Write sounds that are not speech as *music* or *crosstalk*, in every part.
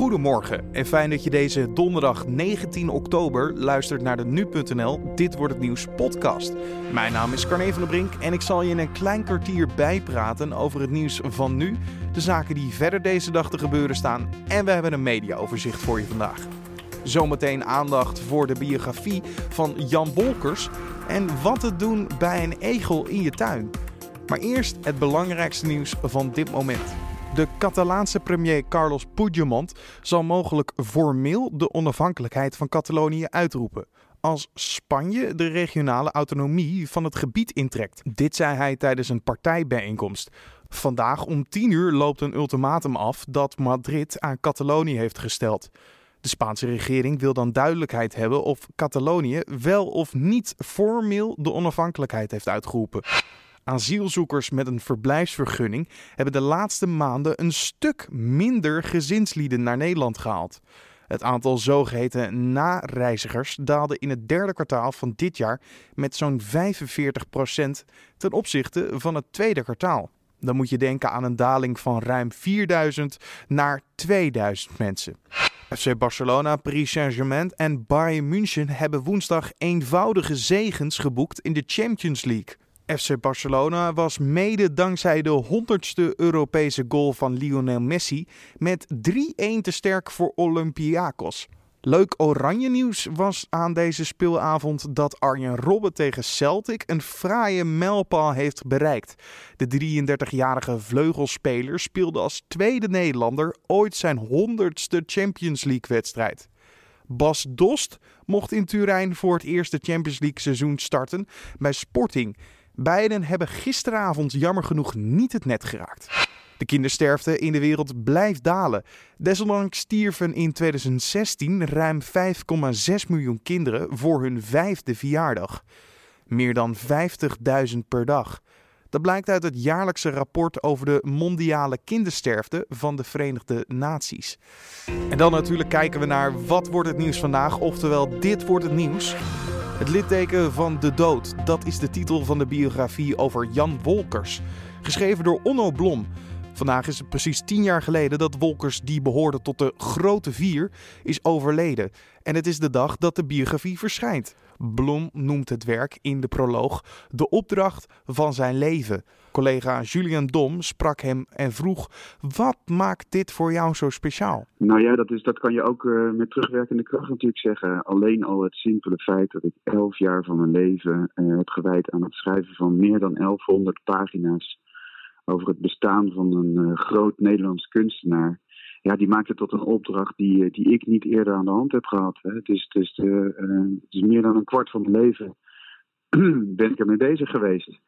Goedemorgen en fijn dat je deze donderdag 19 oktober luistert naar de Nu.nl Dit Wordt Het Nieuws podcast. Mijn naam is Carne van der Brink en ik zal je in een klein kwartier bijpraten over het nieuws van nu, de zaken die verder deze dag te gebeuren staan en we hebben een mediaoverzicht voor je vandaag. Zometeen aandacht voor de biografie van Jan Wolkers en wat te doen bij een egel in je tuin. Maar eerst het belangrijkste nieuws van dit moment. De Catalaanse premier Carlos Puigdemont zal mogelijk formeel de onafhankelijkheid van Catalonië uitroepen. Als Spanje de regionale autonomie van het gebied intrekt. Dit zei hij tijdens een partijbijeenkomst. Vandaag om 10 uur loopt een ultimatum af dat Madrid aan Catalonië heeft gesteld. De Spaanse regering wil dan duidelijkheid hebben of Catalonië wel of niet formeel de onafhankelijkheid heeft uitgeroepen. Asielzoekers met een verblijfsvergunning hebben de laatste maanden een stuk minder gezinslieden naar Nederland gehaald. Het aantal zogeheten nareizigers daalde in het derde kwartaal van dit jaar met zo'n 45% ten opzichte van het tweede kwartaal. Dan moet je denken aan een daling van ruim 4000 naar 2000 mensen. FC Barcelona, Paris Saint-Germain en Bayern München hebben woensdag eenvoudige zegens geboekt in de Champions League. FC Barcelona was mede dankzij de 100ste Europese goal van Lionel Messi met 3-1 te sterk voor Olympiakos. Leuk oranje nieuws was aan deze speelavond dat Arjen Robben tegen Celtic een fraaie mijlpaal heeft bereikt. De 33-jarige vleugelspeler speelde als tweede Nederlander ooit zijn 100ste Champions League wedstrijd. Bas Dost mocht in Turijn voor het eerste Champions League seizoen starten bij Sporting. Beiden hebben gisteravond jammer genoeg niet het net geraakt. De kindersterfte in de wereld blijft dalen. Desondanks stierven in 2016 ruim 5,6 miljoen kinderen voor hun vijfde verjaardag. Meer dan 50.000 per dag. Dat blijkt uit het jaarlijkse rapport over de mondiale kindersterfte van de Verenigde Naties. En dan natuurlijk kijken we naar wat wordt het nieuws vandaag, oftewel dit wordt het nieuws. Het litteken van de dood, dat is de titel van de biografie over Jan Wolkers. Geschreven door Onno Blom. Vandaag is het precies tien jaar geleden dat Wolkers, die behoorde tot de grote vier, is overleden. En het is de dag dat de biografie verschijnt. Blom noemt het werk in de proloog de opdracht van zijn leven. Collega Julian Dom sprak hem en vroeg: wat maakt dit voor jou zo speciaal? Nou ja, dat, is, dat kan je ook uh, met terugwerkende kracht natuurlijk zeggen. Alleen al het simpele feit dat ik elf jaar van mijn leven uh, heb gewijd aan het schrijven van meer dan 1100 pagina's over het bestaan van een uh, groot Nederlands kunstenaar. Ja, die maakt het tot een opdracht die, die ik niet eerder aan de hand heb gehad. Hè. Het, is, het, is, het is meer dan een kwart van mijn leven *clears throat* ben ik ermee bezig geweest.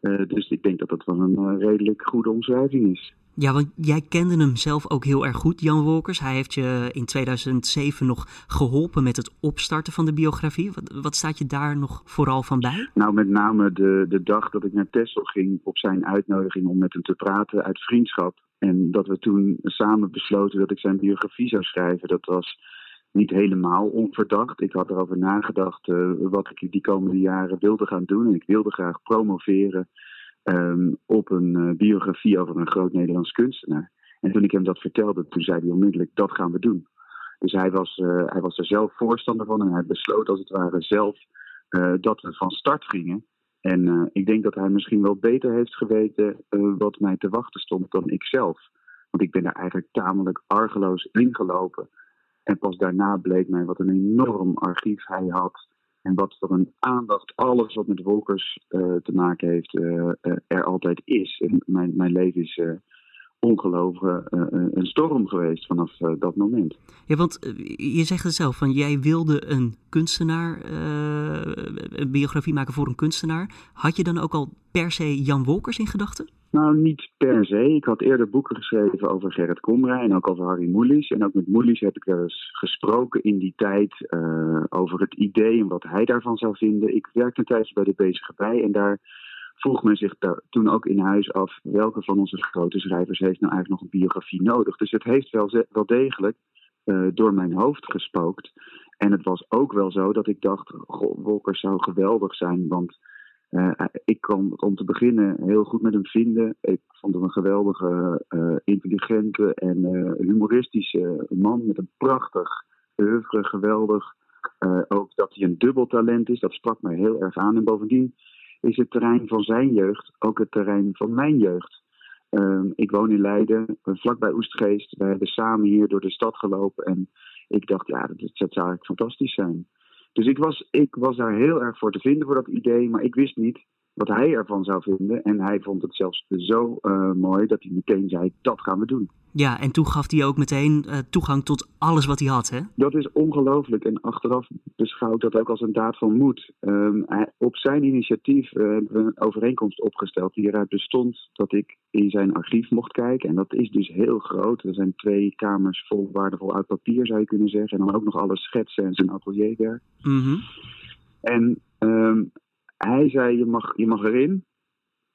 Uh, dus ik denk dat dat wel een uh, redelijk goede omschrijving is. Ja, want jij kende hem zelf ook heel erg goed, Jan Wolkers. Hij heeft je in 2007 nog geholpen met het opstarten van de biografie. Wat, wat staat je daar nog vooral van bij? Nou, met name de, de dag dat ik naar Texel ging op zijn uitnodiging om met hem te praten uit vriendschap. En dat we toen samen besloten dat ik zijn biografie zou schrijven. Dat was niet helemaal onverdacht. Ik had erover nagedacht uh, wat ik die komende jaren wilde gaan doen. En ik wilde graag promoveren um, op een uh, biografie over een groot Nederlands kunstenaar. En toen ik hem dat vertelde, toen zei hij onmiddellijk, dat gaan we doen. Dus hij was, uh, hij was er zelf voorstander van en hij besloot als het ware zelf dat we van start gingen. En ik denk dat hij misschien wel beter heeft geweten wat mij te wachten stond dan ik zelf. Want ik ben daar eigenlijk tamelijk argeloos ingelopen. En pas daarna bleek mij wat een enorm archief hij had. En wat voor een aandacht alles wat met Wolkers uh, te maken heeft er altijd is. En mijn, mijn leven is ongelooflijk een storm geweest vanaf dat moment. Ja, want je zegt het zelf, van jij wilde een kunstenaar, een biografie maken voor een kunstenaar. Had je dan ook al per se Jan Wolkers in gedachten? Nou, niet per se. Ik had eerder boeken geschreven over Gerrit Komrij en ook over Harry Moelis. En ook met Moelis heb ik wel eens gesproken in die tijd uh, over het idee en wat hij daarvan zou vinden. Ik werkte een tijdje bij de Bezige Bij en daar vroeg men zich toen ook in huis af welke van onze grote schrijvers heeft nou eigenlijk nog een biografie nodig. Dus het heeft wel, wel degelijk uh, door mijn hoofd gespookt. En het was ook wel zo dat ik dacht, goh, Wolkers zou geweldig zijn, want ik kon om te beginnen heel goed met hem vinden. Ik vond hem een geweldige, intelligente en humoristische man met een prachtig oeuvre, geweldig. ook dat hij een dubbel talent is, dat sprak mij heel erg aan. En bovendien is het terrein van zijn jeugd ook het terrein van mijn jeugd. Ehm, ik woon in Leiden, vlakbij Oestgeest. We hebben samen hier door de stad gelopen. En ik dacht, ja, dat, zou eigenlijk fantastisch zijn. Dus ik was, ik was daar heel erg voor te vinden voor dat idee. Maar ik wist niet wat hij ervan zou vinden. En hij vond het zelfs zo uh, mooi dat hij meteen zei: dat gaan we doen. Ja, en toen gaf hij ook meteen uh, toegang tot alles wat hij had, hè? Dat is ongelooflijk. En achteraf beschouw ik dat ook als een daad van moed. Um, hij, op zijn initiatief uh, hebben we een overeenkomst opgesteld die eruit bestond dat ik in zijn archief mocht kijken. En dat is dus heel groot. Er zijn twee kamers vol waardevol uit papier, zou je kunnen zeggen. En dan ook nog alle schetsen en zijn atelierwerk. Mm -hmm. En um, hij zei: je mag, je mag erin.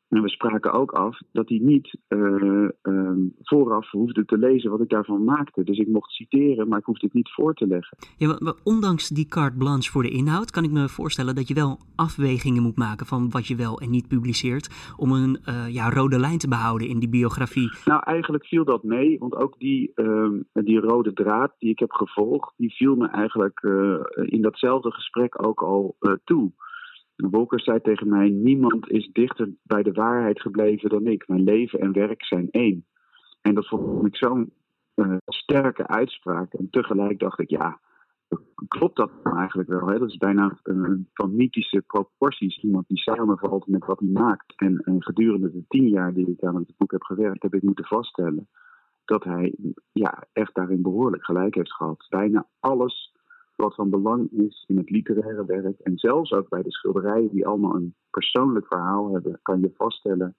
En we spraken ook af dat hij niet uh, uh, vooraf hoefde te lezen wat ik daarvan maakte. Dus ik mocht citeren, maar ik hoefde het niet voor te leggen. Ja, maar, maar ondanks die carte blanche voor de inhoud, kan ik me voorstellen dat je wel afwegingen moet maken van wat je wel en niet publiceert. Om een uh, ja, rode lijn te behouden in die biografie. Nou, eigenlijk viel dat mee, want ook die, ehm, die rode draad die ik heb gevolgd, die viel me eigenlijk eh, in datzelfde gesprek ook al eh, toe. Wolkers zei tegen mij: Niemand is dichter bij de waarheid gebleven dan ik. Mijn leven en werk zijn één. En dat vond ik zo'n uh, sterke uitspraak. En tegelijk dacht ik: Ja, klopt dat nou eigenlijk wel? Dat is bijna uh, van mythische proporties. Iemand die samenvalt met wat hij maakt. En, en gedurende de tien jaar die ik aan het boek heb gewerkt, heb ik moeten vaststellen dat hij ja, echt daarin behoorlijk gelijk heeft gehad. Bijna alles wat van belang is in het literaire werk. En zelfs ook bij de schilderijen die allemaal een persoonlijk verhaal hebben, kan je vaststellen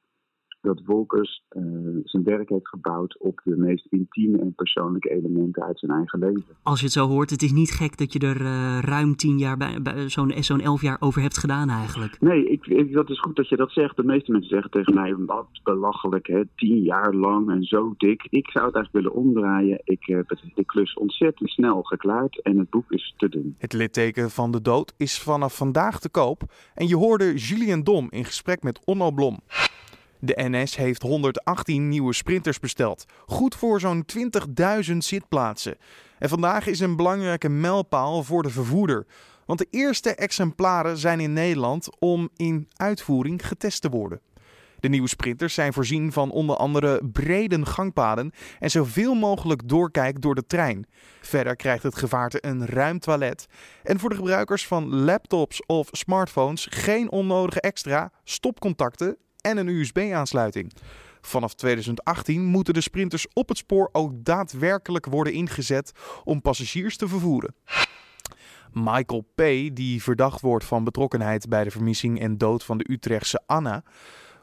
dat Wolkers uh, zijn werk heeft gebouwd op de meest intieme en persoonlijke elementen uit zijn eigen leven. Als je het zo hoort, het is niet gek dat je er uh, ruim tien jaar, bij, bij zo'n zo'n elf jaar over hebt gedaan eigenlijk. Nee, ik, ik, dat is goed dat je dat zegt. De meeste mensen zeggen tegen mij, wat belachelijk hè, tien jaar lang en zo dik. Ik zou het eigenlijk willen omdraaien. Ik heb de klus ontzettend snel geklaard en het boek is te doen. Het litteken van de dood is vanaf vandaag te koop en je hoorde Julien Dom in gesprek met Onno Blom. De NS heeft 118 nieuwe sprinters besteld. Goed voor zo'n 20.000 zitplaatsen. En vandaag is een belangrijke mijlpaal voor de vervoerder. Want de eerste exemplaren zijn in Nederland om in uitvoering getest te worden. De nieuwe sprinters zijn voorzien van onder andere brede gangpaden en zoveel mogelijk doorkijk door de trein. Verder krijgt het gevaarte een ruim toilet. En voor de gebruikers van laptops of smartphones geen onnodige extra stopcontacten en een USB-aansluiting. Vanaf 2018 moeten de sprinters op het spoor ook daadwerkelijk worden ingezet om passagiers te vervoeren. Michael P., die verdacht wordt van betrokkenheid bij de vermissing en dood van de Utrechtse Anna,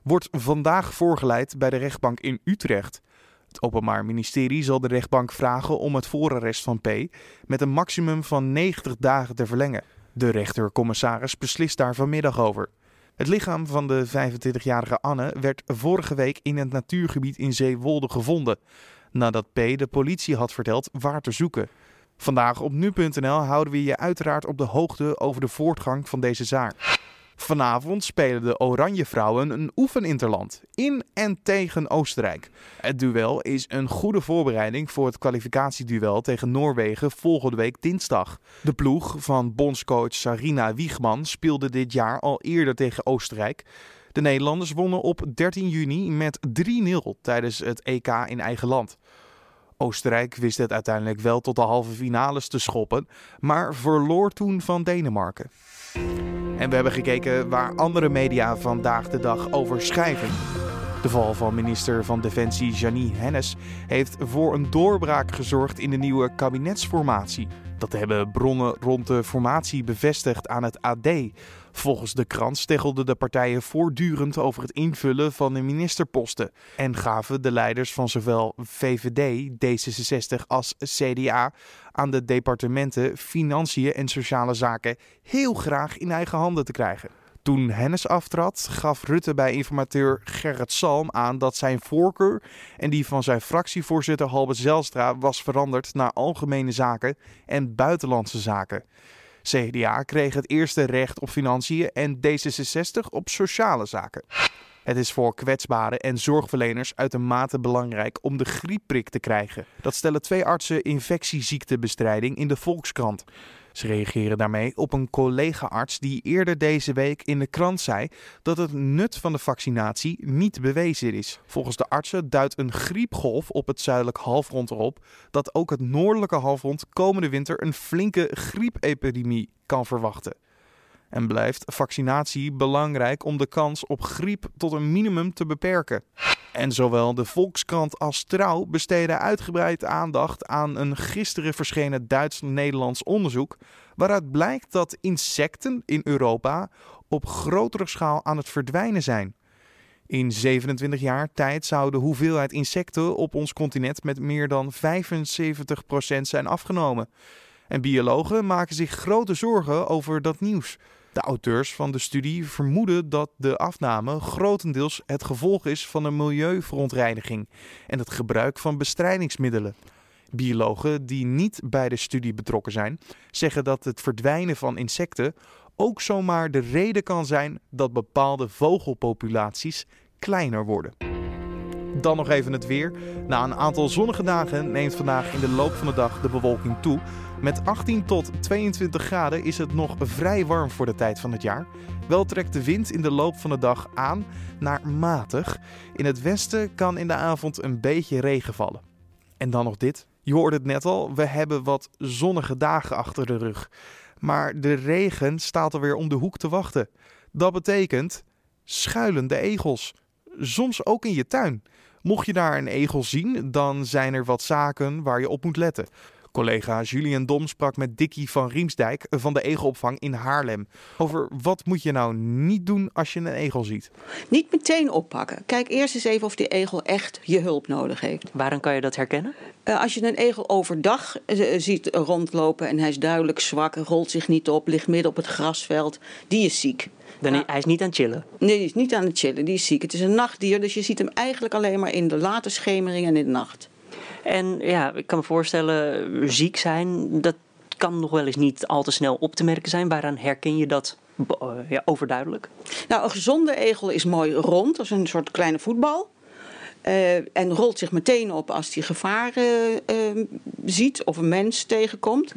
wordt vandaag voorgeleid bij de rechtbank in Utrecht. Het Openbaar Ministerie zal de rechtbank vragen om het voorarrest van P. met een maximum van 90 dagen te verlengen. De rechter-commissaris beslist daar vanmiddag over. Het lichaam van de 25-jarige Anne werd vorige week in het natuurgebied in Zeewolde gevonden. Nadat P. de politie had verteld waar te zoeken. Vandaag op nu.nl houden we je uiteraard op de hoogte over de voortgang van deze zaak. Vanavond spelen de Oranje Vrouwen een oefeninterland in en tegen Oostenrijk. Het duel is een goede voorbereiding voor het kwalificatieduel tegen Noorwegen volgende week dinsdag. De ploeg van bondscoach Sarina Wiegman speelde dit jaar al eerder tegen Oostenrijk. De Nederlanders wonnen op 13 juni met 3-0 tijdens het EK in eigen land. Oostenrijk wist het uiteindelijk wel tot de halve finales te schoppen, maar verloor toen van Denemarken. En we hebben gekeken waar andere media vandaag de dag over schrijven. De val van minister van Defensie Janie Hennis heeft voor een doorbraak gezorgd in de nieuwe kabinetsformatie. Dat hebben bronnen rond de formatie bevestigd aan het AD. Volgens de krant steggelden de partijen voortdurend over het invullen van de ministerposten en gaven de leiders van zowel VVD, D66 als CDA aan de departementen Financiën en Sociale Zaken heel graag in eigen handen te krijgen. Toen Hennis aftrad, gaf Rutte bij informateur Gerrit Salm aan dat zijn voorkeur en die van zijn fractievoorzitter Halbe Zelstra was veranderd naar algemene zaken en buitenlandse zaken. CDA kreeg het eerste recht op financiën en D66 op sociale zaken. Het is voor kwetsbare en zorgverleners uitermate belangrijk om de griepprik te krijgen. Dat stellen twee artsen infectieziektebestrijding in de Volkskrant. Ze reageren daarmee op een collega-arts die eerder deze week in de krant zei dat het nut van de vaccinatie niet bewezen is. Volgens de artsen duidt een griepgolf op het zuidelijk halfrond erop dat ook het noordelijke halfrond komende winter een flinke griepepidemie kan verwachten. En blijft vaccinatie belangrijk om de kans op griep tot een minimum te beperken. En zowel de Volkskrant als Trouw besteden uitgebreid aandacht aan een gisteren verschenen Duits-Nederlands onderzoek. waaruit blijkt dat insecten in Europa op grotere schaal aan het verdwijnen zijn. In 27 jaar tijd zou de hoeveelheid insecten op ons continent met meer dan 75% zijn afgenomen. En biologen maken zich grote zorgen over dat nieuws. De auteurs van de studie vermoeden dat de afname grotendeels het gevolg is van een milieuverontreiniging en het gebruik van bestrijdingsmiddelen. Biologen die niet bij de studie betrokken zijn, zeggen dat het verdwijnen van insecten ook zomaar de reden kan zijn dat bepaalde vogelpopulaties kleiner worden. Dan nog even het weer. Na een aantal zonnige dagen neemt vandaag in de loop van de dag de bewolking toe. Met 18 tot 22 graden is het nog vrij warm voor de tijd van het jaar. Wel trekt de wind in de loop van de dag aan naar matig. In het westen kan in de avond een beetje regen vallen. En dan nog dit. Je hoorde het net al, we hebben wat zonnige dagen achter de rug. Maar de regen staat alweer om de hoek te wachten. Dat betekent schuilende egels. Soms ook in je tuin. Mocht je daar een egel zien, dan zijn er wat zaken waar je op moet letten. Collega Julian Dom sprak met Dickie van Riemsdijk van de Egelopvang in Haarlem. Over wat moet je nou niet doen als je een egel ziet? Niet meteen oppakken. Kijk eerst eens even of die egel echt je hulp nodig heeft. Waarom kan je dat herkennen? Uh, als je een egel overdag uh, ziet rondlopen en hij is duidelijk zwak, rolt zich niet op, ligt midden op het grasveld, die is ziek. Dan, ja. Hij is niet aan het chillen? Nee, hij is niet aan het chillen, die is ziek. Het is een nachtdier, dus je ziet hem eigenlijk alleen maar in de late schemering en in de nacht. En ja, ik kan me voorstellen, ziek zijn, dat kan nog wel eens niet al te snel op te merken zijn. Waaraan herken je dat ja, overduidelijk? Nou, een gezonde egel is mooi rond, als een soort kleine voetbal. Uh, en rolt zich meteen op als hij gevaar uh, ziet of een mens tegenkomt.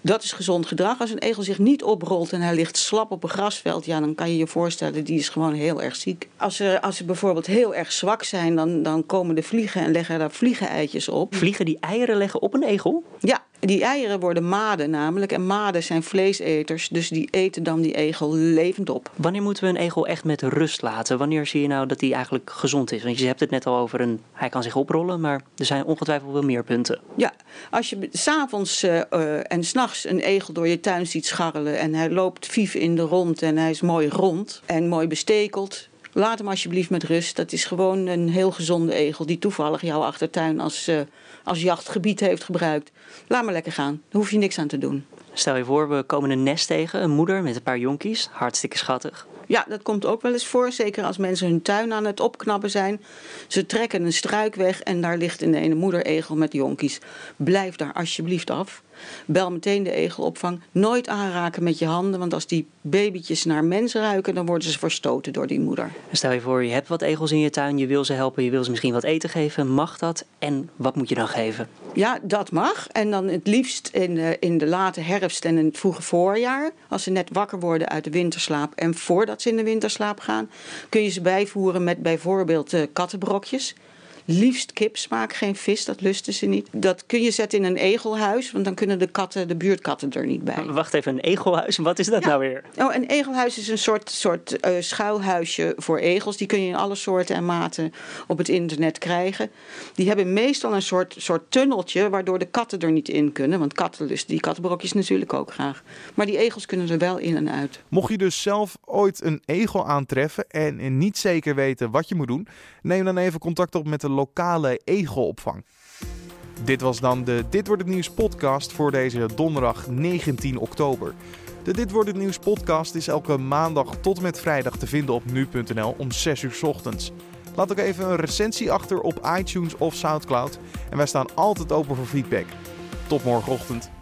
Dat is gezond gedrag. Als een egel zich niet oprolt en hij ligt slap op een grasveld, ja, dan kan je je voorstellen, die is gewoon heel erg ziek. Als ze, als ze bijvoorbeeld heel erg zwak zijn, dan, dan komen de vliegen en leggen daar vliegeneitjes op. Vliegen die eieren leggen op een egel? Ja, die eieren worden maden namelijk. En maden zijn vleeseters, dus die eten dan die egel levend op. Wanneer moeten we een egel echt met rust laten? Wanneer zie je nou dat hij eigenlijk gezond is? Want je hebt het net al over een, hij kan zich oprollen, maar er zijn ongetwijfeld wel meer punten. Ja, als je s'avonds uh, en s'nachts een egel door je tuin ziet scharrelen en hij loopt vief in de rond en hij is mooi rond en mooi bestekeld, Laat hem alsjeblieft met rust. Dat is gewoon een heel gezonde egel die toevallig jouw achtertuin als, uh, als jachtgebied heeft gebruikt. Laat maar lekker gaan. Daar hoef je niks aan te doen. Stel je voor, we komen een nest tegen, een moeder met een paar jonkies. Hartstikke schattig. Ja, dat komt ook wel eens voor. Zeker als mensen hun tuin aan het opknappen zijn. Ze trekken een struik weg en daar ligt een ene moederegel met jonkies. Blijf daar alsjeblieft af. Bel meteen de egelopvang. Nooit aanraken met je handen, want als die babytjes naar mensen ruiken, dan worden ze verstoten door die moeder. Stel je voor, je hebt wat egels in je tuin, je wil ze helpen, je wil ze misschien wat eten geven. Mag dat? En wat moet je dan geven? Ja, dat mag. En dan het liefst in de, in de late herfst en in het vroege voorjaar. Als ze net wakker worden uit de winterslaap en voordat ze in de winterslaap gaan, kun je ze bijvoeren met bijvoorbeeld uh, kattenbrokjes. Liefst kipsmaak, geen vis, dat lusten ze niet. Dat kun je zetten in een egelhuis, want dan kunnen de katten, de buurtkatten er niet bij. Wacht even, een egelhuis, wat is dat ja. nou weer? Oh, een egelhuis is een soort, soort uh, schuilhuisje voor egels. Die kun je in alle soorten en maten op het internet krijgen. Die hebben meestal een soort, soort tunneltje waardoor de katten er niet in kunnen. Want katten lusten die kattenbrokjes natuurlijk ook graag. Maar die egels kunnen er wel in en uit. Mocht je dus zelf ooit een egel aantreffen en niet zeker weten wat je moet doen, neem dan even contact op met de lokale egelopvang. Dit was dan de Dit wordt het nieuws podcast voor deze donderdag 19 oktober. De Dit wordt het nieuws podcast is elke maandag tot en met vrijdag te vinden op nu.nl om 6 uur ochtends. Laat ook even een recensie achter op iTunes of Soundcloud en wij staan altijd open voor feedback. Tot morgenochtend.